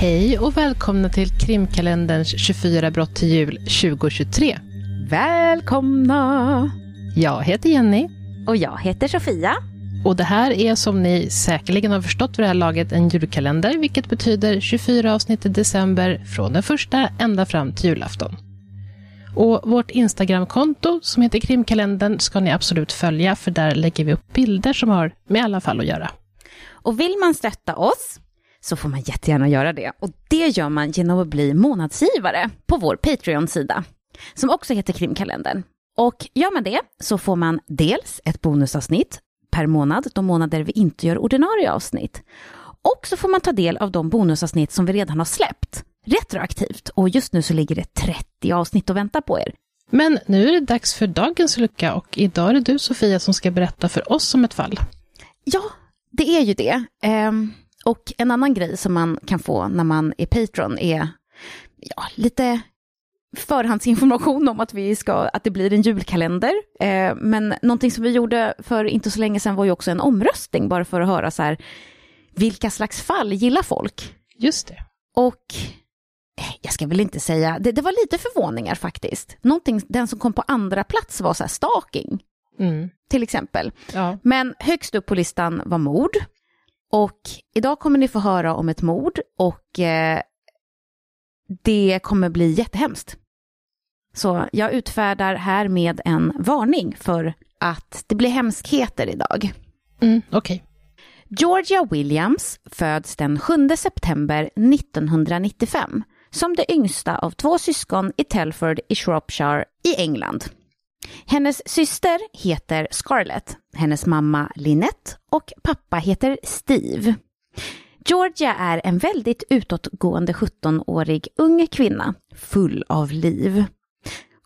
Hej och välkomna till krimkalenderns 24 brott till jul 2023. Välkomna! Jag heter Jenny. Och jag heter Sofia. Och det här är som ni säkerligen har förstått vid det här laget en julkalender, vilket betyder 24 avsnitt i december från den första ända fram till julafton. Och vårt Instagramkonto som heter krimkalendern ska ni absolut följa, för där lägger vi upp bilder som har med alla fall att göra. Och vill man stötta oss så får man jättegärna göra det. Och det gör man genom att bli månadsgivare på vår Patreon-sida, som också heter Krimkalendern. Och gör man det så får man dels ett bonusavsnitt per månad, de månader vi inte gör ordinarie avsnitt. Och så får man ta del av de bonusavsnitt som vi redan har släppt retroaktivt. Och just nu så ligger det 30 avsnitt och väntar på er. Men nu är det dags för dagens lucka och idag är det du Sofia som ska berätta för oss om ett fall. Ja, det är ju det. Um... Och en annan grej som man kan få när man är Patreon är ja, lite förhandsinformation om att, vi ska, att det blir en julkalender. Eh, men någonting som vi gjorde för inte så länge sedan var ju också en omröstning, bara för att höra så här, vilka slags fall gillar folk? Just det. Och eh, jag ska väl inte säga, det, det var lite förvåningar faktiskt. Någonting, den som kom på andra plats var så här stalking, mm. till exempel. Ja. Men högst upp på listan var mord. Och idag kommer ni få höra om ett mord och eh, det kommer bli jättehemskt. Så jag utfärdar här med en varning för att det blir hemskheter idag. Mm, okay. Georgia Williams föds den 7 september 1995 som det yngsta av två syskon i Telford i Shropshire i England. Hennes syster heter Scarlett, hennes mamma Lynette och pappa heter Steve. Georgia är en väldigt utåtgående 17-årig ung kvinna, full av liv.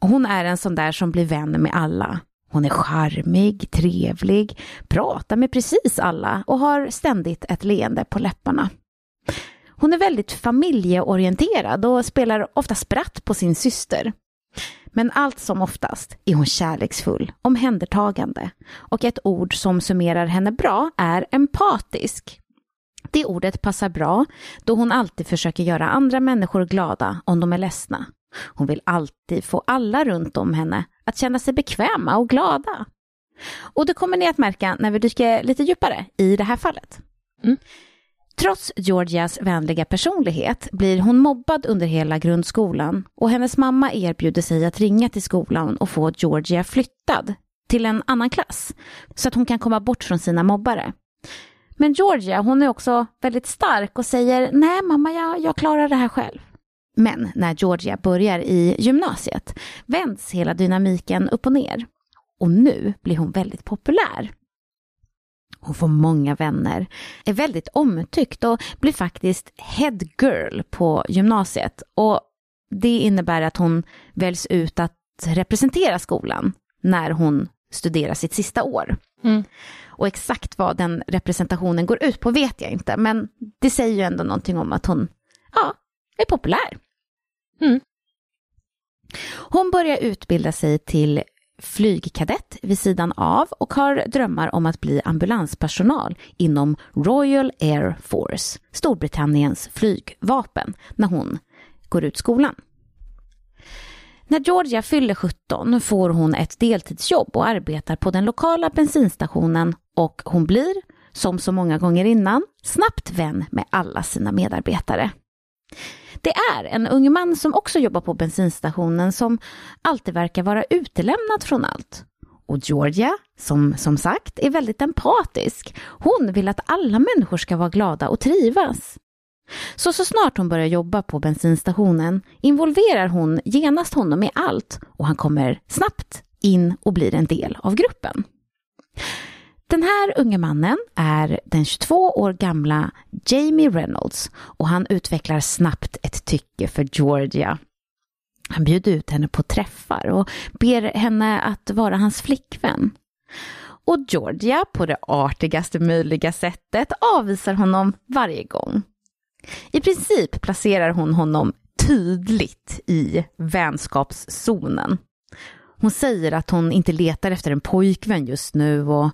Hon är en sån där som blir vän med alla. Hon är charmig, trevlig, pratar med precis alla och har ständigt ett leende på läpparna. Hon är väldigt familjeorienterad och spelar ofta spratt på sin syster. Men allt som oftast är hon kärleksfull, omhändertagande och ett ord som summerar henne bra är empatisk. Det ordet passar bra då hon alltid försöker göra andra människor glada om de är ledsna. Hon vill alltid få alla runt om henne att känna sig bekväma och glada. Och det kommer ni att märka när vi dyker lite djupare i det här fallet. Mm. Trots Georgias vänliga personlighet blir hon mobbad under hela grundskolan och hennes mamma erbjuder sig att ringa till skolan och få Georgia flyttad till en annan klass så att hon kan komma bort från sina mobbare. Men Georgia, hon är också väldigt stark och säger nej mamma, jag, jag klarar det här själv. Men när Georgia börjar i gymnasiet vänds hela dynamiken upp och ner. Och nu blir hon väldigt populär. Hon får många vänner, är väldigt omtyckt och blir faktiskt head girl på gymnasiet. Och det innebär att hon väljs ut att representera skolan när hon studerar sitt sista år. Mm. Och exakt vad den representationen går ut på vet jag inte, men det säger ju ändå någonting om att hon ja, är populär. Mm. Hon börjar utbilda sig till flygkadett vid sidan av och har drömmar om att bli ambulanspersonal inom Royal Air Force, Storbritanniens flygvapen, när hon går ut skolan. När Georgia fyller 17 får hon ett deltidsjobb och arbetar på den lokala bensinstationen och hon blir, som så många gånger innan, snabbt vän med alla sina medarbetare. Det är en ung man som också jobbar på bensinstationen som alltid verkar vara utelämnad från allt. Och Georgia, som som sagt är väldigt empatisk, hon vill att alla människor ska vara glada och trivas. Så så snart hon börjar jobba på bensinstationen involverar hon genast honom i allt och han kommer snabbt in och blir en del av gruppen. Den här unge mannen är den 22 år gamla Jamie Reynolds och han utvecklar snabbt ett tycke för Georgia. Han bjuder ut henne på träffar och ber henne att vara hans flickvän. Och Georgia, på det artigaste möjliga sättet, avvisar honom varje gång. I princip placerar hon honom tydligt i vänskapszonen. Hon säger att hon inte letar efter en pojkvän just nu och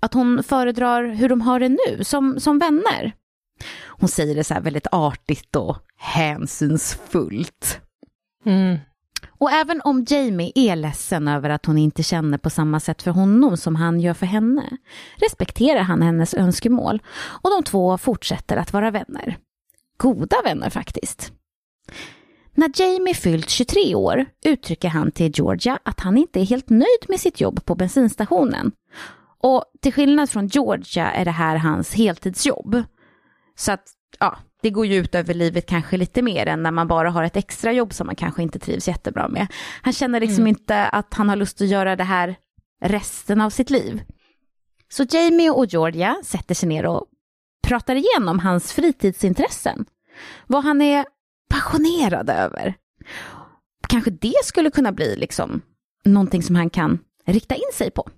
att hon föredrar hur de har det nu, som, som vänner. Hon säger det så här väldigt artigt och hänsynsfullt. Mm. Och även om Jamie är ledsen över att hon inte känner på samma sätt för honom som han gör för henne, respekterar han hennes önskemål och de två fortsätter att vara vänner. Goda vänner faktiskt. När Jamie fyllt 23 år uttrycker han till Georgia att han inte är helt nöjd med sitt jobb på bensinstationen. Och till skillnad från Georgia är det här hans heltidsjobb. Så att, ja, det går ju ut över livet kanske lite mer än när man bara har ett extrajobb som man kanske inte trivs jättebra med. Han känner liksom mm. inte att han har lust att göra det här resten av sitt liv. Så Jamie och Georgia sätter sig ner och pratar igenom hans fritidsintressen. Vad han är passionerad över. Kanske det skulle kunna bli liksom någonting som han kan rikta in sig på.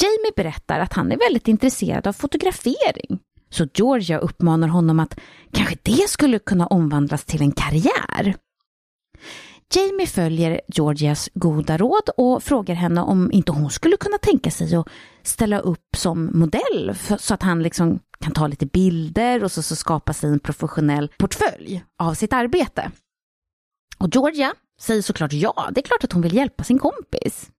Jamie berättar att han är väldigt intresserad av fotografering. Så Georgia uppmanar honom att kanske det skulle kunna omvandlas till en karriär. Jamie följer Georgias goda råd och frågar henne om inte hon skulle kunna tänka sig att ställa upp som modell så att han liksom kan ta lite bilder och så, så skapa sig en professionell portfölj av sitt arbete. Och Georgia säger såklart ja, det är klart att hon vill hjälpa sin kompis.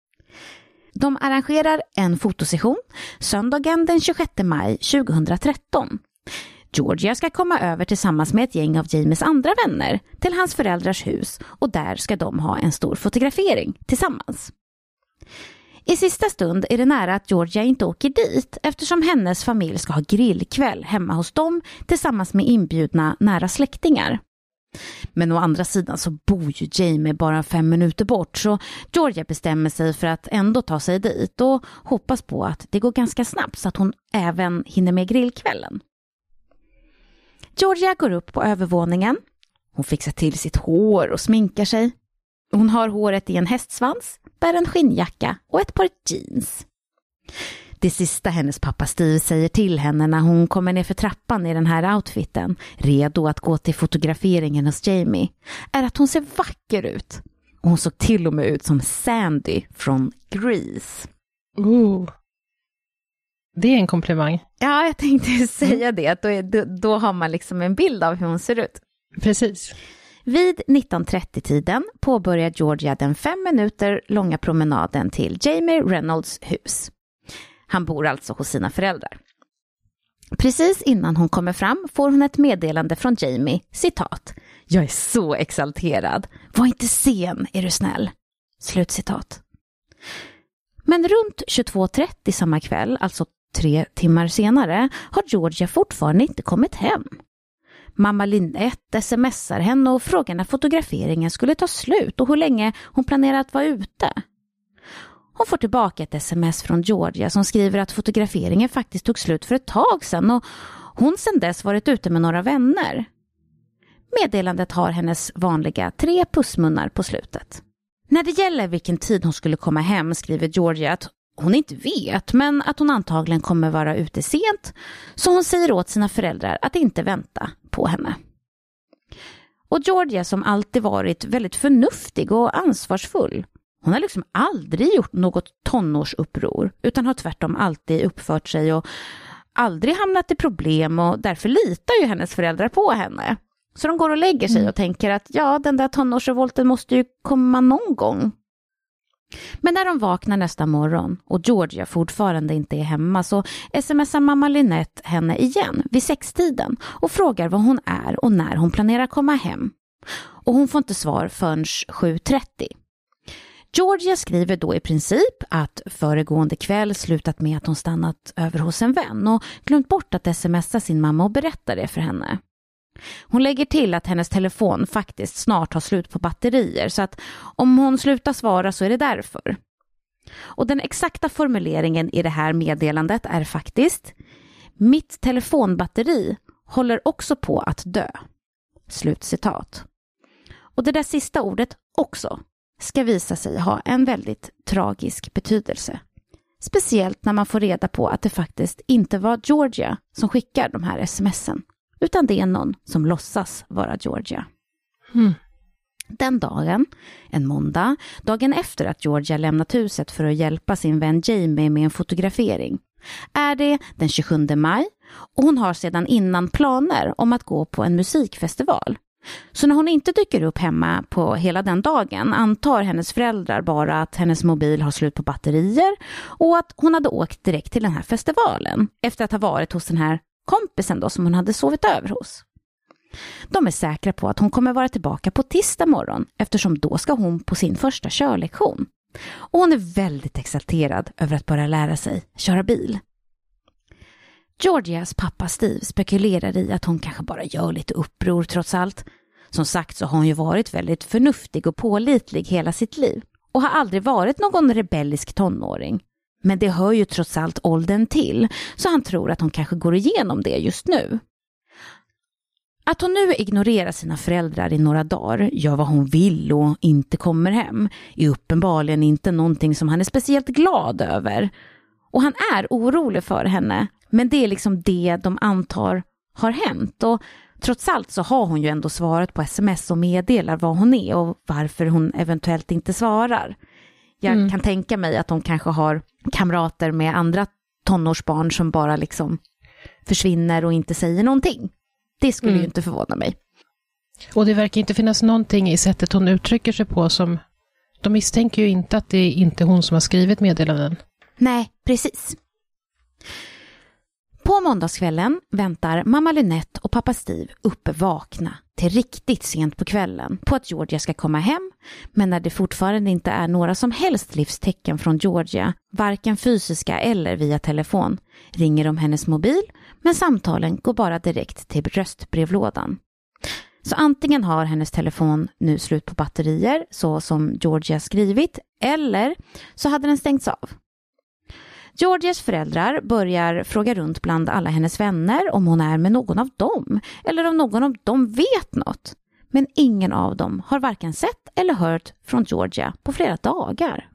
De arrangerar en fotosession söndagen den 26 maj 2013. Georgia ska komma över tillsammans med ett gäng av Jamies andra vänner till hans föräldrars hus och där ska de ha en stor fotografering tillsammans. I sista stund är det nära att Georgia inte åker dit eftersom hennes familj ska ha grillkväll hemma hos dem tillsammans med inbjudna nära släktingar. Men å andra sidan så bor ju Jamie bara fem minuter bort så Georgia bestämmer sig för att ändå ta sig dit och hoppas på att det går ganska snabbt så att hon även hinner med grillkvällen. Georgia går upp på övervåningen. Hon fixar till sitt hår och sminkar sig. Hon har håret i en hästsvans, bär en skinnjacka och ett par jeans. Det sista hennes pappa Steve säger till henne när hon kommer ner för trappan i den här outfiten, redo att gå till fotograferingen hos Jamie, är att hon ser vacker ut. Och hon såg till och med ut som Sandy från Grease. Ooh. Det är en komplimang. Ja, jag tänkte säga det, att då, är, då, då har man liksom en bild av hur hon ser ut. Precis. Vid 1930-tiden påbörjar Georgia den fem minuter långa promenaden till Jamie Reynolds hus. Han bor alltså hos sina föräldrar. Precis innan hon kommer fram får hon ett meddelande från Jamie, citat. Jag är så exalterad. Var inte sen, är du snäll. Slutcitat. Men runt 22.30 samma kväll, alltså tre timmar senare, har Georgia fortfarande inte kommit hem. Mamma Linette smsar henne och frågar när fotograferingen skulle ta slut och hur länge hon planerar att vara ute. Hon får tillbaka ett sms från Georgia som skriver att fotograferingen faktiskt tog slut för ett tag sedan och hon sedan dess varit ute med några vänner. Meddelandet har hennes vanliga tre pussmunnar på slutet. När det gäller vilken tid hon skulle komma hem skriver Georgia att hon inte vet, men att hon antagligen kommer vara ute sent, så hon säger åt sina föräldrar att inte vänta på henne. Och Georgia som alltid varit väldigt förnuftig och ansvarsfull, hon har liksom aldrig gjort något tonårsuppror, utan har tvärtom alltid uppfört sig och aldrig hamnat i problem och därför litar ju hennes föräldrar på henne. Så de går och lägger sig mm. och tänker att ja, den där tonårsrevolten måste ju komma någon gång. Men när de vaknar nästa morgon och Georgia fortfarande inte är hemma så smsar mamma Lynette henne igen vid sextiden och frågar var hon är och när hon planerar komma hem. Och hon får inte svar förrän 7.30. Georgia skriver då i princip att föregående kväll slutat med att hon stannat över hos en vän och glömt bort att smsa sin mamma och berätta det för henne. Hon lägger till att hennes telefon faktiskt snart har slut på batterier så att om hon slutar svara så är det därför. Och den exakta formuleringen i det här meddelandet är faktiskt Mitt telefonbatteri håller också på att dö. Slutcitat. Och det där sista ordet också ska visa sig ha en väldigt tragisk betydelse. Speciellt när man får reda på att det faktiskt inte var Georgia som skickar de här smsen utan det är någon som låtsas vara Georgia. Mm. Den dagen, en måndag, dagen efter att Georgia lämnat huset för att hjälpa sin vän Jamie med en fotografering, är det den 27 maj och hon har sedan innan planer om att gå på en musikfestival. Så när hon inte dyker upp hemma på hela den dagen antar hennes föräldrar bara att hennes mobil har slut på batterier och att hon hade åkt direkt till den här festivalen efter att ha varit hos den här kompisen då som hon hade sovit över hos. De är säkra på att hon kommer vara tillbaka på tisdag morgon eftersom då ska hon på sin första körlektion. Och hon är väldigt exalterad över att börja lära sig köra bil. Georgias pappa Steve spekulerar i att hon kanske bara gör lite uppror trots allt. Som sagt så har hon ju varit väldigt förnuftig och pålitlig hela sitt liv och har aldrig varit någon rebellisk tonåring. Men det hör ju trots allt åldern till, så han tror att hon kanske går igenom det just nu. Att hon nu ignorerar sina föräldrar i några dagar, gör vad hon vill och inte kommer hem, är uppenbarligen inte någonting som han är speciellt glad över. Och han är orolig för henne, men det är liksom det de antar har hänt. Och trots allt så har hon ju ändå svarat på sms och meddelar vad hon är och varför hon eventuellt inte svarar. Jag mm. kan tänka mig att de kanske har kamrater med andra tonårsbarn som bara liksom försvinner och inte säger någonting. Det skulle mm. ju inte förvåna mig. Och det verkar inte finnas någonting i sättet hon uttrycker sig på som... De misstänker ju inte att det är inte hon som har skrivit meddelanden. Nej, precis. På måndagskvällen väntar mamma Lynette och pappa Steve uppe vakna till riktigt sent på kvällen på att Georgia ska komma hem, men när det fortfarande inte är några som helst livstecken från Georgia, varken fysiska eller via telefon, ringer de hennes mobil, men samtalen går bara direkt till röstbrevlådan. Så antingen har hennes telefon nu slut på batterier, så som Georgia skrivit, eller så hade den stängts av. Georgias föräldrar börjar fråga runt bland alla hennes vänner om hon är med någon av dem eller om någon av dem vet något. Men ingen av dem har varken sett eller hört från Georgia på flera dagar.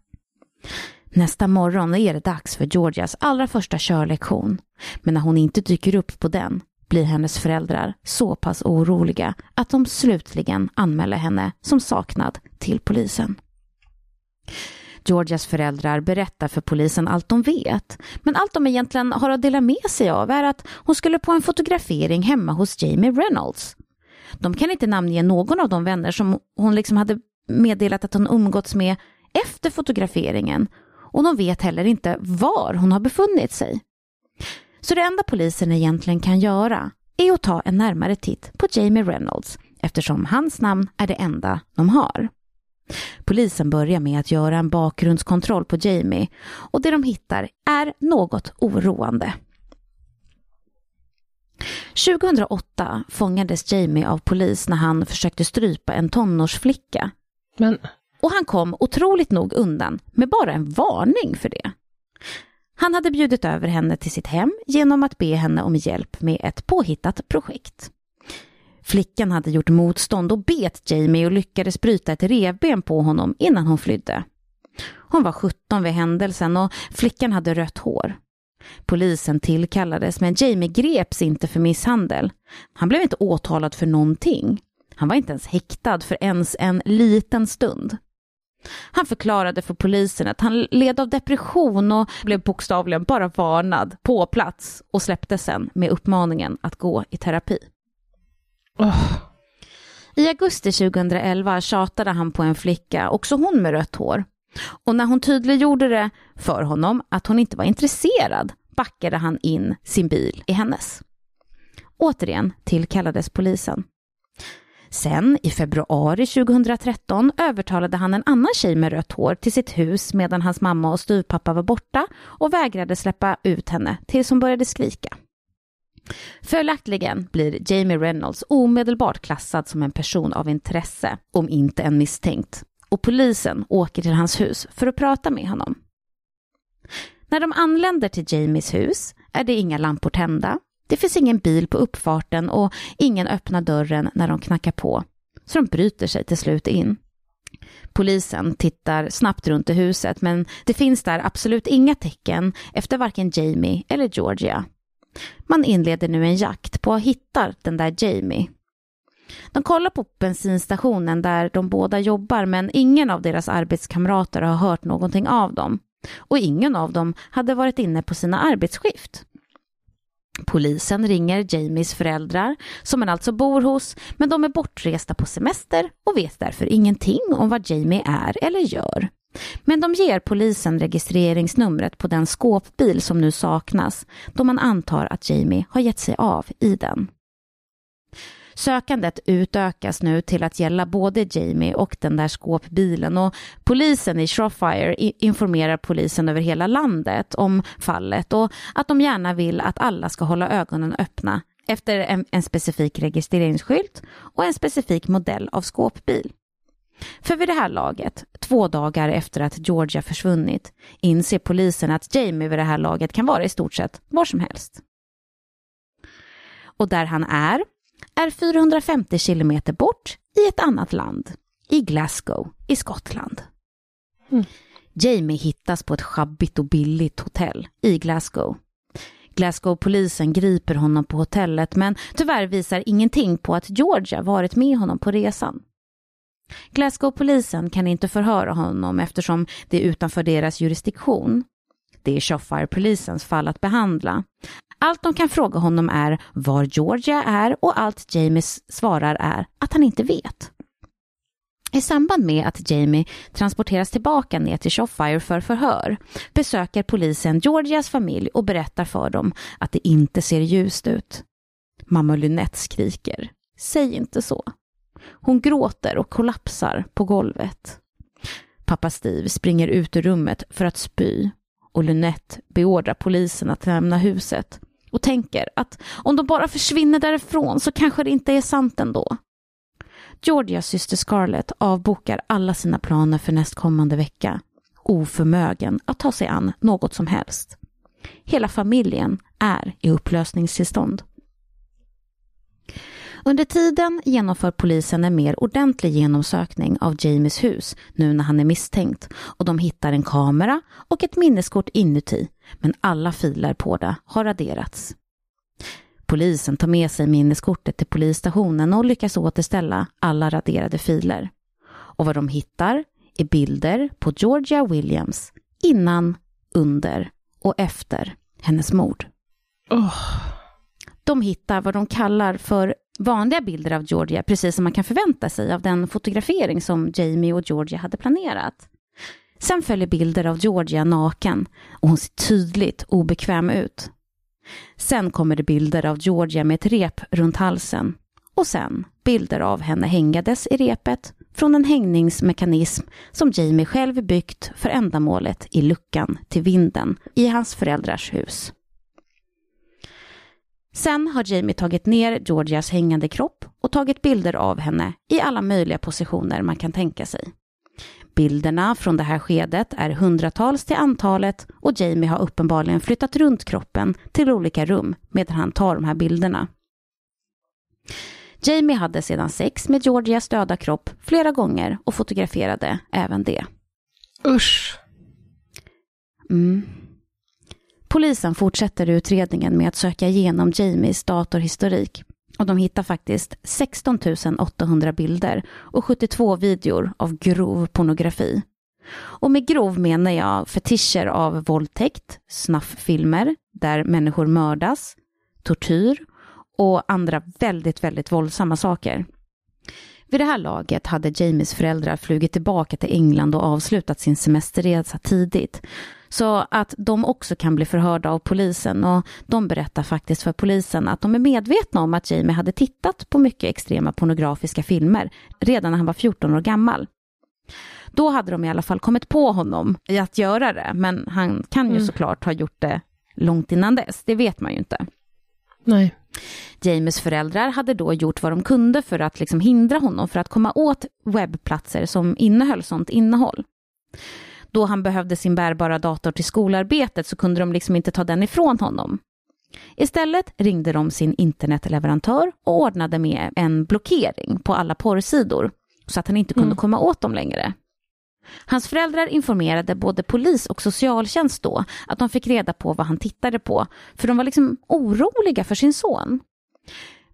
Nästa morgon är det dags för Georgias allra första körlektion. Men när hon inte dyker upp på den blir hennes föräldrar så pass oroliga att de slutligen anmäler henne som saknad till polisen. Georgias föräldrar berättar för polisen allt de vet. Men allt de egentligen har att dela med sig av är att hon skulle på en fotografering hemma hos Jamie Reynolds. De kan inte namnge någon av de vänner som hon liksom hade meddelat att hon umgåtts med efter fotograferingen och de vet heller inte var hon har befunnit sig. Så det enda polisen egentligen kan göra är att ta en närmare titt på Jamie Reynolds eftersom hans namn är det enda de har. Polisen börjar med att göra en bakgrundskontroll på Jamie och det de hittar är något oroande. 2008 fångades Jamie av polis när han försökte strypa en tonårsflicka. Men... Och han kom otroligt nog undan med bara en varning för det. Han hade bjudit över henne till sitt hem genom att be henne om hjälp med ett påhittat projekt. Flickan hade gjort motstånd och bet Jamie och lyckades bryta ett revben på honom innan hon flydde. Hon var 17 vid händelsen och flickan hade rött hår. Polisen tillkallades men Jamie greps inte för misshandel. Han blev inte åtalad för någonting. Han var inte ens häktad för ens en liten stund. Han förklarade för polisen att han led av depression och blev bokstavligen bara varnad på plats och släpptes sen med uppmaningen att gå i terapi. Oh. I augusti 2011 tjatade han på en flicka, också hon med rött hår. Och när hon tydliggjorde det för honom att hon inte var intresserad backade han in sin bil i hennes. Återigen tillkallades polisen. Sen i februari 2013 övertalade han en annan tjej med rött hår till sitt hus medan hans mamma och styvpappa var borta och vägrade släppa ut henne tills hon började skrika. Följaktligen blir Jamie Reynolds omedelbart klassad som en person av intresse, om inte en misstänkt, och polisen åker till hans hus för att prata med honom. När de anländer till Jamies hus är det inga lampor tända, det finns ingen bil på uppfarten och ingen öppnar dörren när de knackar på, så de bryter sig till slut in. Polisen tittar snabbt runt i huset men det finns där absolut inga tecken efter varken Jamie eller Georgia. Man inleder nu en jakt på att hitta den där Jamie. De kollar på bensinstationen där de båda jobbar men ingen av deras arbetskamrater har hört någonting av dem. Och ingen av dem hade varit inne på sina arbetsskift. Polisen ringer Jamies föräldrar, som han alltså bor hos, men de är bortresta på semester och vet därför ingenting om vad Jamie är eller gör. Men de ger polisen registreringsnumret på den skåpbil som nu saknas, då man antar att Jamie har gett sig av i den. Sökandet utökas nu till att gälla både Jamie och den där skåpbilen och polisen i Shropshire informerar polisen över hela landet om fallet och att de gärna vill att alla ska hålla ögonen öppna efter en, en specifik registreringsskylt och en specifik modell av skåpbil. För vid det här laget, två dagar efter att Georgia försvunnit, inser polisen att Jamie vid det här laget kan vara i stort sett var som helst. Och där han är är 450 kilometer bort i ett annat land, i Glasgow i Skottland. Mm. Jamie hittas på ett schabbigt och billigt hotell i Glasgow. Glasgow-polisen griper honom på hotellet men tyvärr visar ingenting på att Georgia varit med honom på resan. Glasgow-polisen kan inte förhöra honom eftersom det är utanför deras jurisdiktion. Det är Shropshire-polisens fall att behandla. Allt de kan fråga honom är var Georgia är och allt Jamies svarar är att han inte vet. I samband med att Jamie transporteras tillbaka ner till Shofire för förhör besöker polisen Georgias familj och berättar för dem att det inte ser ljust ut. Mamma Lynette skriker. Säg inte så. Hon gråter och kollapsar på golvet. Pappa Steve springer ut ur rummet för att spy och Lynette beordrar polisen att lämna huset och tänker att om de bara försvinner därifrån så kanske det inte är sant ändå. Georgias syster Scarlett avbokar alla sina planer för nästkommande vecka, oförmögen att ta sig an något som helst. Hela familjen är i upplösningstillstånd. Under tiden genomför polisen en mer ordentlig genomsökning av Jamies hus nu när han är misstänkt och de hittar en kamera och ett minneskort inuti men alla filer på det har raderats. Polisen tar med sig minneskortet till polisstationen och lyckas återställa alla raderade filer. Och vad de hittar är bilder på Georgia Williams innan, under och efter hennes mord. Oh. De hittar vad de kallar för vanliga bilder av Georgia, precis som man kan förvänta sig av den fotografering som Jamie och Georgia hade planerat. Sen följer bilder av Georgia naken och hon ser tydligt obekväm ut. Sen kommer det bilder av Georgia med ett rep runt halsen och sen bilder av henne hängandes i repet från en hängningsmekanism som Jamie själv byggt för ändamålet i luckan till vinden i hans föräldrars hus. Sen har Jamie tagit ner Georgias hängande kropp och tagit bilder av henne i alla möjliga positioner man kan tänka sig. Bilderna från det här skedet är hundratals till antalet och Jamie har uppenbarligen flyttat runt kroppen till olika rum medan han tar de här bilderna. Jamie hade sedan sex med Georgias döda kropp flera gånger och fotograferade även det. Usch! Mm. Polisen fortsätter utredningen med att söka igenom Jamies datorhistorik och de hittar faktiskt 16 800 bilder och 72 videor av grov pornografi. Och med grov menar jag fetischer av våldtäkt, snafffilmer där människor mördas, tortyr och andra väldigt, väldigt våldsamma saker. Vid det här laget hade Jamies föräldrar flugit tillbaka till England och avslutat sin semesterresa tidigt. Så att de också kan bli förhörda av polisen och de berättar faktiskt för polisen att de är medvetna om att Jamie hade tittat på mycket extrema pornografiska filmer redan när han var 14 år gammal. Då hade de i alla fall kommit på honom i att göra det, men han kan ju mm. såklart ha gjort det långt innan dess, det vet man ju inte. Nej. James föräldrar hade då gjort vad de kunde för att liksom hindra honom för att komma åt webbplatser som innehöll sånt innehåll då han behövde sin bärbara dator till skolarbetet så kunde de liksom inte ta den ifrån honom. Istället ringde de sin internetleverantör och ordnade med en blockering på alla porrsidor så att han inte kunde mm. komma åt dem längre. Hans föräldrar informerade både polis och socialtjänst då att de fick reda på vad han tittade på, för de var liksom oroliga för sin son.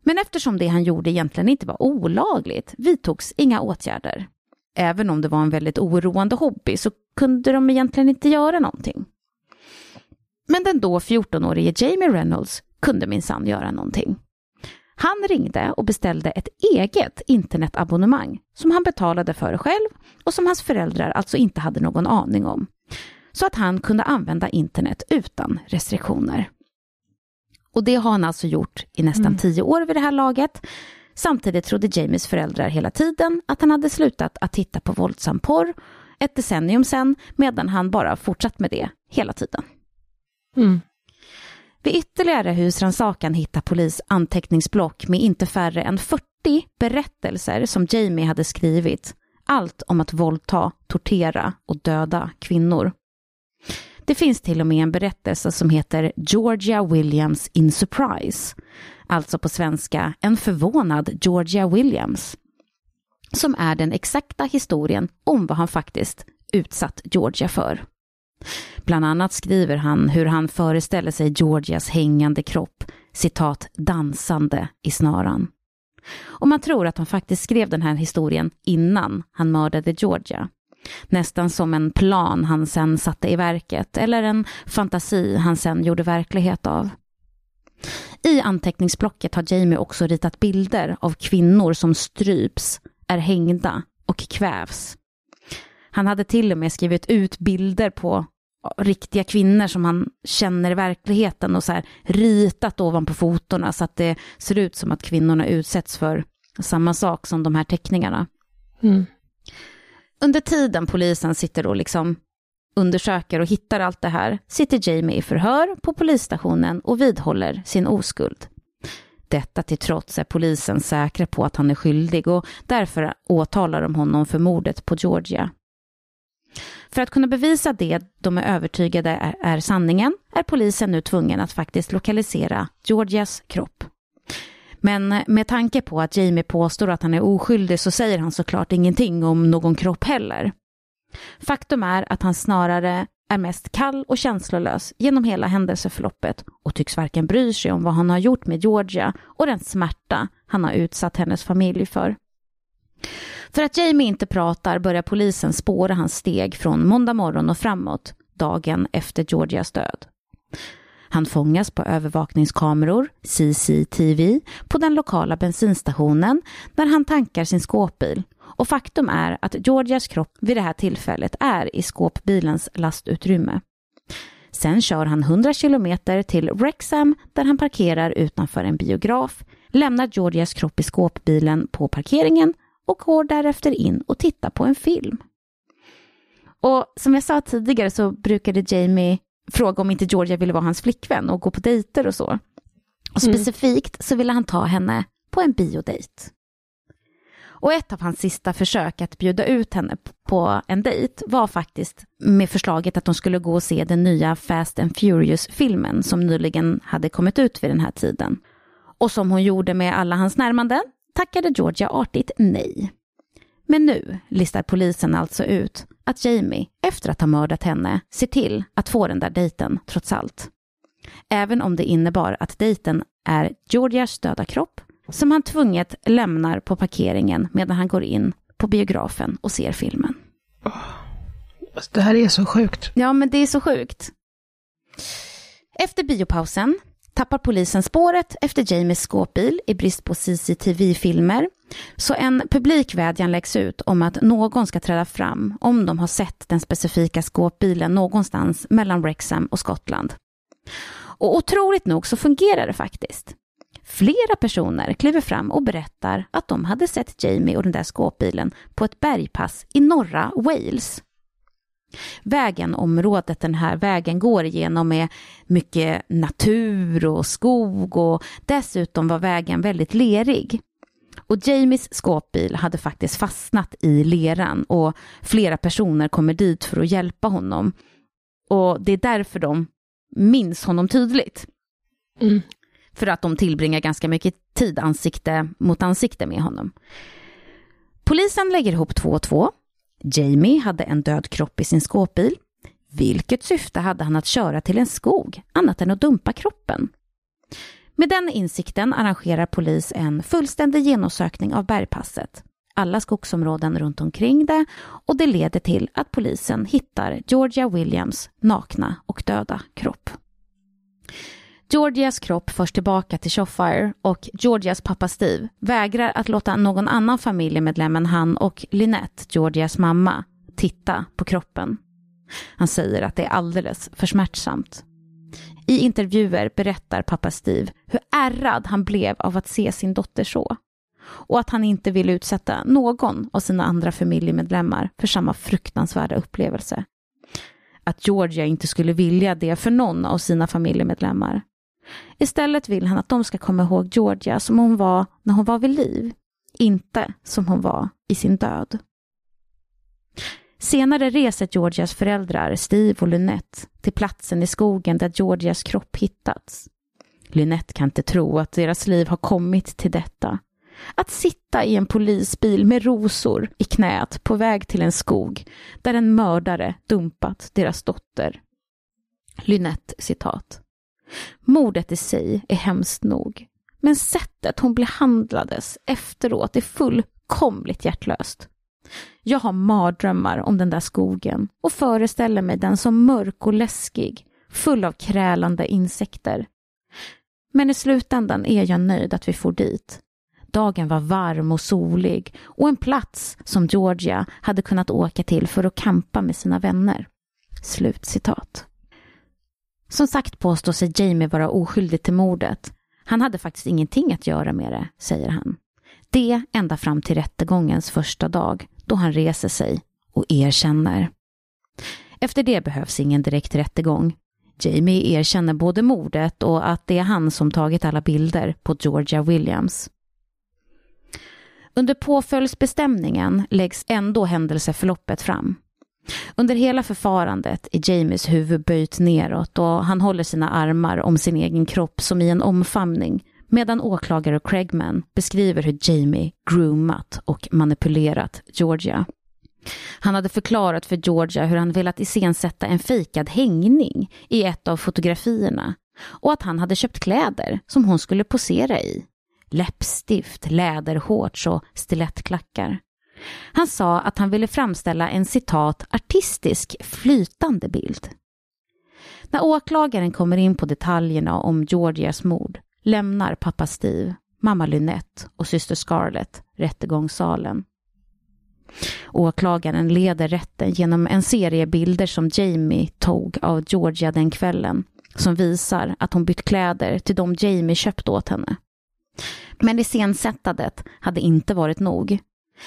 Men eftersom det han gjorde egentligen inte var olagligt vidtogs inga åtgärder. Även om det var en väldigt oroande hobby, så kunde de egentligen inte göra någonting. Men den då 14-årige Jamie Reynolds kunde minsann göra någonting. Han ringde och beställde ett eget internetabonnemang som han betalade för själv och som hans föräldrar alltså inte hade någon aning om. Så att han kunde använda internet utan restriktioner. Och det har han alltså gjort i nästan mm. tio år vid det här laget. Samtidigt trodde Jamies föräldrar hela tiden att han hade slutat att titta på våldsam porr ett decennium sen, medan han bara fortsatt med det hela tiden. Mm. Vid ytterligare husrannsakan hittar polis anteckningsblock med inte färre än 40 berättelser som Jamie hade skrivit. Allt om att våldta, tortera och döda kvinnor. Det finns till och med en berättelse som heter Georgia Williams in Surprise. Alltså på svenska En förvånad Georgia Williams. Som är den exakta historien om vad han faktiskt utsatt Georgia för. Bland annat skriver han hur han föreställer sig Georgias hängande kropp, citat, dansande i snaran. Och man tror att han faktiskt skrev den här historien innan han mördade Georgia. Nästan som en plan han sen satte i verket, eller en fantasi han sen gjorde verklighet av. I anteckningsblocket har Jamie också ritat bilder av kvinnor som stryps, är hängda och kvävs. Han hade till och med skrivit ut bilder på riktiga kvinnor som han känner i verkligheten och så här ritat ovanpå fotona så att det ser ut som att kvinnorna utsätts för samma sak som de här teckningarna. Mm. Under tiden polisen sitter och liksom undersöker och hittar allt det här sitter Jamie i förhör på polisstationen och vidhåller sin oskuld. Detta till trots är polisen säkra på att han är skyldig och därför åtalar de honom för mordet på Georgia. För att kunna bevisa det de är övertygade är, är sanningen är polisen nu tvungen att faktiskt lokalisera Georgias kropp. Men med tanke på att Jamie påstår att han är oskyldig så säger han såklart ingenting om någon kropp heller. Faktum är att han snarare är mest kall och känslolös genom hela händelseförloppet och tycks varken bry sig om vad han har gjort med Georgia och den smärta han har utsatt hennes familj för. För att Jamie inte pratar börjar polisen spåra hans steg från måndag morgon och framåt, dagen efter Georgias död. Han fångas på övervakningskameror, CCTV, på den lokala bensinstationen när han tankar sin skåpbil. Och faktum är att Georgias kropp vid det här tillfället är i skåpbilens lastutrymme. Sen kör han 100 kilometer till Wrexham där han parkerar utanför en biograf, lämnar Georgias kropp i skåpbilen på parkeringen och går därefter in och tittar på en film. Och som jag sa tidigare så brukade Jamie fråga om inte Georgia ville vara hans flickvän och gå på dejter och så. Och mm. specifikt så ville han ta henne på en biodejt. Och ett av hans sista försök att bjuda ut henne på en dejt var faktiskt med förslaget att de skulle gå och se den nya Fast and Furious-filmen som nyligen hade kommit ut vid den här tiden. Och som hon gjorde med alla hans närmanden tackade Georgia artigt nej. Men nu listar polisen alltså ut att Jamie, efter att ha mördat henne, ser till att få den där dejten trots allt. Även om det innebar att dejten är Georgias döda kropp som han tvunget lämnar på parkeringen medan han går in på biografen och ser filmen. Alltså, det här är så sjukt. Ja, men det är så sjukt. Efter biopausen tappar polisen spåret efter Jamies skåpbil i brist på CCTV-filmer. Så en publikvädjan läggs ut om att någon ska träda fram om de har sett den specifika skåpbilen någonstans mellan Wrexham och Skottland. Och otroligt nog så fungerar det faktiskt. Flera personer kliver fram och berättar att de hade sett Jamie och den där skåpbilen på ett bergpass i norra Wales. Vägen, området den här vägen går igenom är mycket natur och skog och dessutom var vägen väldigt lerig. Och Jamies skåpbil hade faktiskt fastnat i leran och flera personer kommer dit för att hjälpa honom. Och det är därför de minns honom tydligt. Mm. För att de tillbringar ganska mycket tid ansikte mot ansikte med honom. Polisen lägger ihop två och två Jamie hade en död kropp i sin skåpbil. Vilket syfte hade han att köra till en skog, annat än att dumpa kroppen? Med den insikten arrangerar polis en fullständig genomsökning av bergpasset. alla skogsområden runt omkring det och det leder till att polisen hittar Georgia Williams nakna och döda kropp. Georgias kropp förs tillbaka till Shofire och Georgias pappa Steve vägrar att låta någon annan familjemedlem än han och Lynette, Georgias mamma, titta på kroppen. Han säger att det är alldeles för smärtsamt. I intervjuer berättar pappa Steve hur ärrad han blev av att se sin dotter så. Och att han inte vill utsätta någon av sina andra familjemedlemmar för samma fruktansvärda upplevelse. Att Georgia inte skulle vilja det för någon av sina familjemedlemmar. Istället vill han att de ska komma ihåg Georgia som hon var när hon var vid liv, inte som hon var i sin död. Senare reser Georgias föräldrar, Steve och Lynette, till platsen i skogen där Georgias kropp hittats. Lynette kan inte tro att deras liv har kommit till detta. Att sitta i en polisbil med rosor i knät på väg till en skog där en mördare dumpat deras dotter. Lynette citat. Mordet i sig är hemskt nog, men sättet hon behandlades efteråt är fullkomligt hjärtlöst. Jag har mardrömmar om den där skogen och föreställer mig den som mörk och läskig, full av krälande insekter. Men i slutändan är jag nöjd att vi får dit. Dagen var varm och solig och en plats som Georgia hade kunnat åka till för att kampa med sina vänner. Slutcitat. Som sagt påstår sig Jamie vara oskyldig till mordet. Han hade faktiskt ingenting att göra med det, säger han. Det ända fram till rättegångens första dag då han reser sig och erkänner. Efter det behövs ingen direkt rättegång. Jamie erkänner både mordet och att det är han som tagit alla bilder på Georgia Williams. Under påföljdsbestämningen läggs ändå händelseförloppet fram. Under hela förfarandet är Jamies huvud böjt neråt och han håller sina armar om sin egen kropp som i en omfamning medan åklagare och Craigman beskriver hur Jamie groomat och manipulerat Georgia. Han hade förklarat för Georgia hur han velat iscensätta en fejkad hängning i ett av fotografierna och att han hade köpt kläder som hon skulle posera i. Läppstift, lädershorts och stilettklackar. Han sa att han ville framställa en citat artistisk flytande bild. När åklagaren kommer in på detaljerna om Georgias mord lämnar pappa Steve, mamma Lynette och syster Scarlett rättegångssalen. Åklagaren leder rätten genom en serie bilder som Jamie tog av Georgia den kvällen som visar att hon bytt kläder till de Jamie köpt åt henne. Men iscensättandet hade inte varit nog.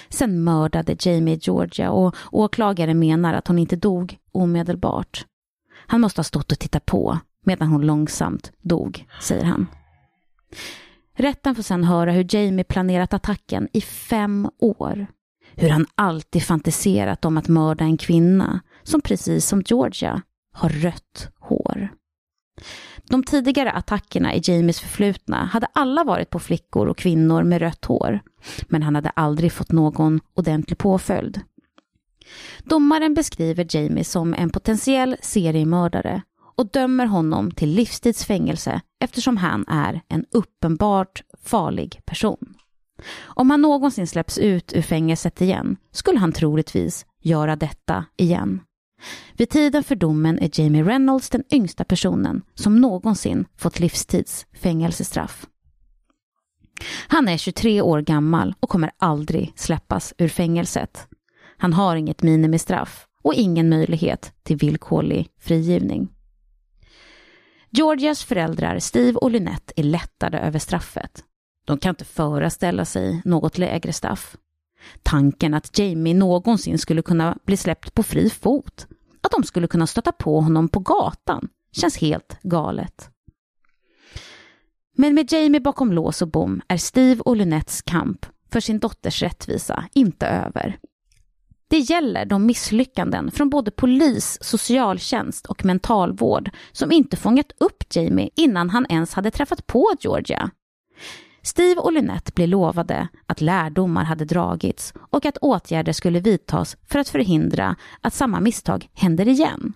Sen mördade Jamie Georgia och åklagaren menar att hon inte dog omedelbart. Han måste ha stått och tittat på medan hon långsamt dog, säger han. Rätten får sen höra hur Jamie planerat attacken i fem år. Hur han alltid fantiserat om att mörda en kvinna som precis som Georgia har rött hår. De tidigare attackerna i Jamies förflutna hade alla varit på flickor och kvinnor med rött hår, men han hade aldrig fått någon ordentlig påföljd. Domaren beskriver Jamie som en potentiell seriemördare och dömer honom till livstidsfängelse eftersom han är en uppenbart farlig person. Om han någonsin släpps ut ur fängelset igen skulle han troligtvis göra detta igen. Vid tiden för domen är Jamie Reynolds den yngsta personen som någonsin fått livstids fängelsestraff. Han är 23 år gammal och kommer aldrig släppas ur fängelset. Han har inget minimistraff och ingen möjlighet till villkorlig frigivning. Georgias föräldrar Steve och Lynette är lättade över straffet. De kan inte föreställa sig något lägre straff. Tanken att Jamie någonsin skulle kunna bli släppt på fri fot, att de skulle kunna stöta på honom på gatan, känns helt galet. Men med Jamie bakom lås och bom är Steve och Lynettes kamp för sin dotters rättvisa inte över. Det gäller de misslyckanden från både polis, socialtjänst och mentalvård som inte fångat upp Jamie innan han ens hade träffat på Georgia. Steve och Lynette blev lovade att lärdomar hade dragits och att åtgärder skulle vidtas för att förhindra att samma misstag händer igen.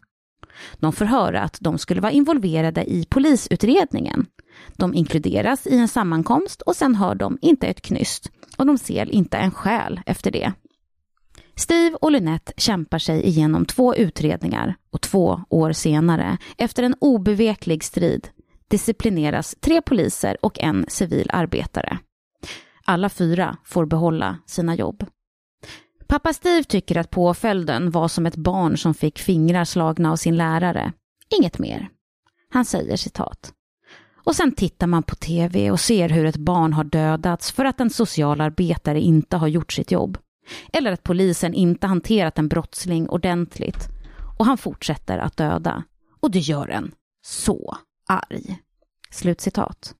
De får höra att de skulle vara involverade i polisutredningen. De inkluderas i en sammankomst och sen hör de inte ett knyst och de ser inte en själ efter det. Steve och Lynette kämpar sig igenom två utredningar och två år senare, efter en obeveklig strid, disciplineras tre poliser och en civil arbetare. Alla fyra får behålla sina jobb. Pappa Steve tycker att påföljden var som ett barn som fick fingrar slagna av sin lärare. Inget mer. Han säger citat. Och sen tittar man på tv och ser hur ett barn har dödats för att en socialarbetare inte har gjort sitt jobb. Eller att polisen inte hanterat en brottsling ordentligt. Och han fortsätter att döda. Och det gör en så arg. Slutcitat.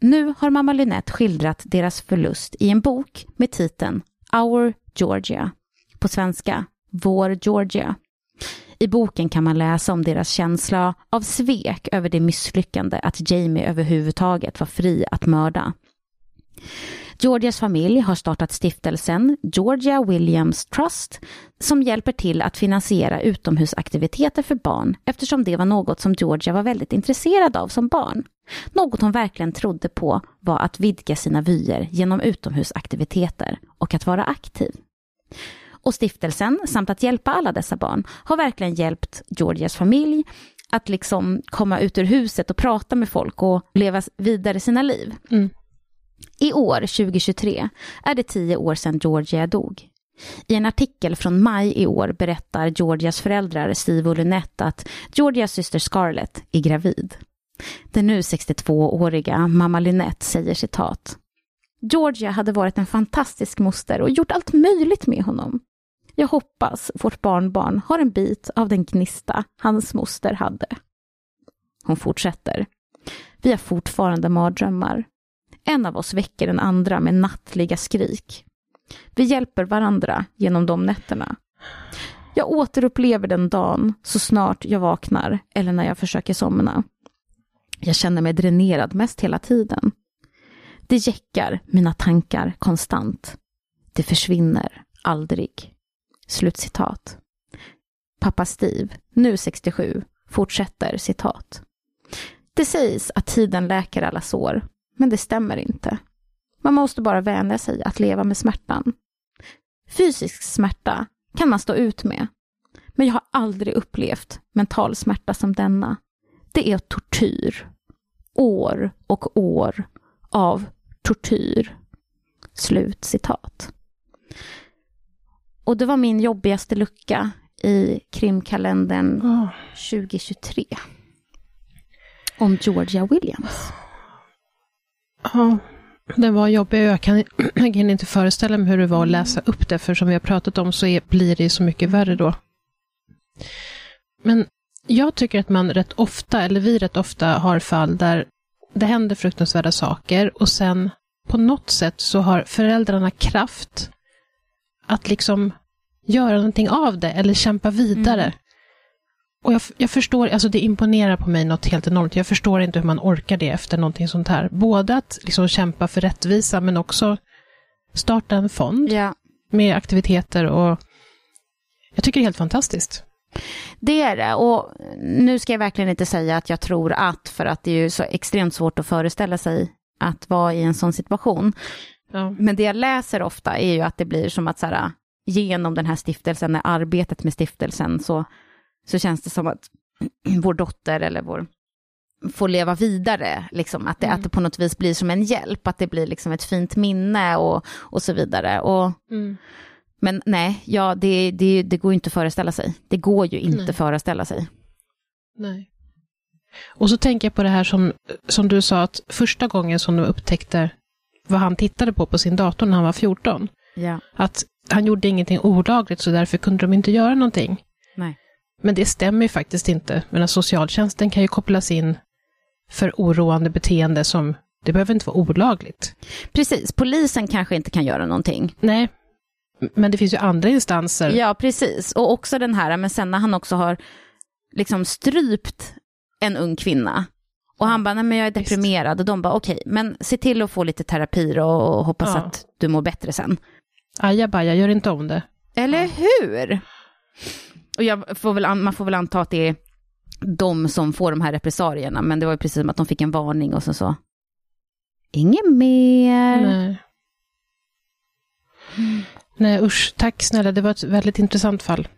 Nu har mamma Lynette skildrat deras förlust i en bok med titeln Our Georgia. På svenska, Vår Georgia. I boken kan man läsa om deras känsla av svek över det misslyckande att Jamie överhuvudtaget var fri att mörda. Georgias familj har startat stiftelsen Georgia Williams Trust som hjälper till att finansiera utomhusaktiviteter för barn eftersom det var något som Georgia var väldigt intresserad av som barn. Något hon verkligen trodde på var att vidga sina vyer genom utomhusaktiviteter och att vara aktiv. Och stiftelsen samt att hjälpa alla dessa barn har verkligen hjälpt Georgias familj att liksom komma ut ur huset och prata med folk och leva vidare sina liv. Mm. I år, 2023, är det tio år sedan Georgia dog. I en artikel från maj i år berättar Georgias föräldrar Steve och Lynette att Georgias syster Scarlett är gravid. Den nu 62-åriga mamma Lynette säger citat. Georgia hade varit en fantastisk moster och gjort allt möjligt med honom. Jag hoppas vårt barnbarn har en bit av den gnista hans moster hade. Hon fortsätter. Vi har fortfarande mardrömmar. En av oss väcker den andra med nattliga skrik. Vi hjälper varandra genom de nätterna. Jag återupplever den dagen så snart jag vaknar eller när jag försöker somna. Jag känner mig dränerad mest hela tiden. Det jäckar mina tankar konstant. Det försvinner aldrig. Slutcitat. Pappa Steve, nu 67, fortsätter citat. Det sägs att tiden läker alla sår, men det stämmer inte. Man måste bara vänja sig att leva med smärtan. Fysisk smärta kan man stå ut med, men jag har aldrig upplevt mental smärta som denna. Det är tortyr. År och år av tortyr. Slut citat. Och det var min jobbigaste lucka i krimkalendern oh. 2023. Om Georgia Williams. Ja, det var jobbigt. Jag kan, jag kan inte föreställa mig hur det var att läsa upp det, för som vi har pratat om så är, blir det så mycket värre då. Men jag tycker att man rätt ofta, eller vi rätt ofta, har fall där det händer fruktansvärda saker och sen på något sätt så har föräldrarna kraft att liksom göra någonting av det eller kämpa vidare. Mm. Och jag, jag, förstår, alltså det imponerar på mig något helt enormt. Jag förstår inte hur man orkar det efter någonting sånt här. Både att liksom kämpa för rättvisa men också starta en fond ja. med aktiviteter och jag tycker det är helt fantastiskt. Det är det. Och nu ska jag verkligen inte säga att jag tror att, för att det är ju så extremt svårt att föreställa sig att vara i en sån situation. Ja. Men det jag läser ofta är ju att det blir som att så här, genom den här stiftelsen, arbetet med stiftelsen, så, så känns det som att vår dotter eller vår får leva vidare, liksom, att, det, mm. att det på något vis blir som en hjälp, att det blir liksom ett fint minne och, och så vidare. Och, mm. Men nej, ja, det, det, det går ju inte att föreställa sig. Det går ju inte att föreställa sig. Nej. Och så tänker jag på det här som, som du sa, att första gången som de upptäckte vad han tittade på på sin dator när han var 14, ja. att han gjorde ingenting olagligt så därför kunde de inte göra någonting. Men det stämmer ju faktiskt inte. Men socialtjänsten kan ju kopplas in för oroande beteende som, det behöver inte vara olagligt. Precis, polisen kanske inte kan göra någonting. Nej, men det finns ju andra instanser. Ja, precis. Och också den här, men sen när han också har liksom strypt en ung kvinna. Och han bara, nej men jag är deprimerad. Och de bara, okej, okay, men se till att få lite terapi och hoppas ja. att du mår bättre sen. Ajabaja, gör inte om det. Eller hur? Och jag får väl, an- man får väl anta att det är de som får de här repressalierna, men det var ju precis som att de fick en varning och sen så... Inget mer. Nej. Nej, usch. Tack snälla. Det var ett väldigt intressant fall.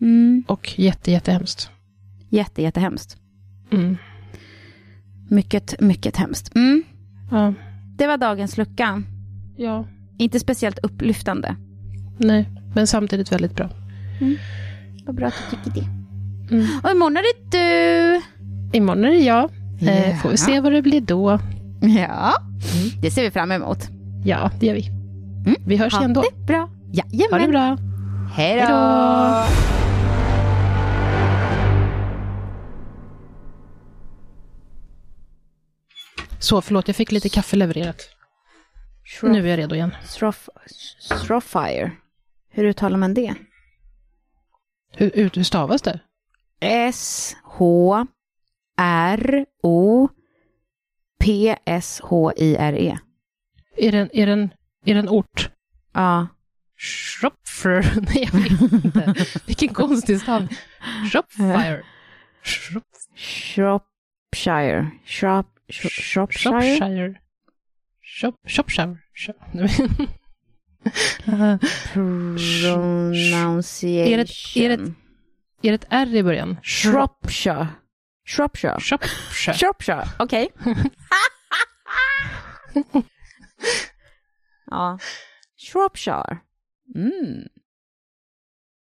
Mm. Och jätte, jättehemskt. Jätte, jättehemskt. Mm. Mycket, mycket hemskt. Mm. Ja. Det var dagens lucka. ja. Inte speciellt upplyftande. Nej, men samtidigt väldigt bra. Vad bra att du tycker det. Mm. Och imorgon är det du. Imorgon är det jag. Eh, Ja. får vi se vad det blir då. Ja, det ser vi fram emot. Ja, det gör vi. Mm. Vi hörs Ha igen då. det bra. Jajamän. Ha det bra. Hej då. Så, förlåt, jag fick lite kaffe levererat. Nu är jag redo igen. Stroff, Stroffire. Hur uttalar man det? Hur, hur, stavas det? S-H-R-O-P-S-H-I-R-E. Är det en, är det en, är det en ort? Ja. Schropfer? Nej, jag vet inte. Vilken konstig stavning. Shropfire. Shrop, Shropshire. Shrop, Shropshire. Shropshire. Shop, Shropshire. Pronunciation. Är det- är det- är det ett R i början? Shropshire. Shropshire. Shropshire. Shropshire, okej. ja. Shropshire. Mm.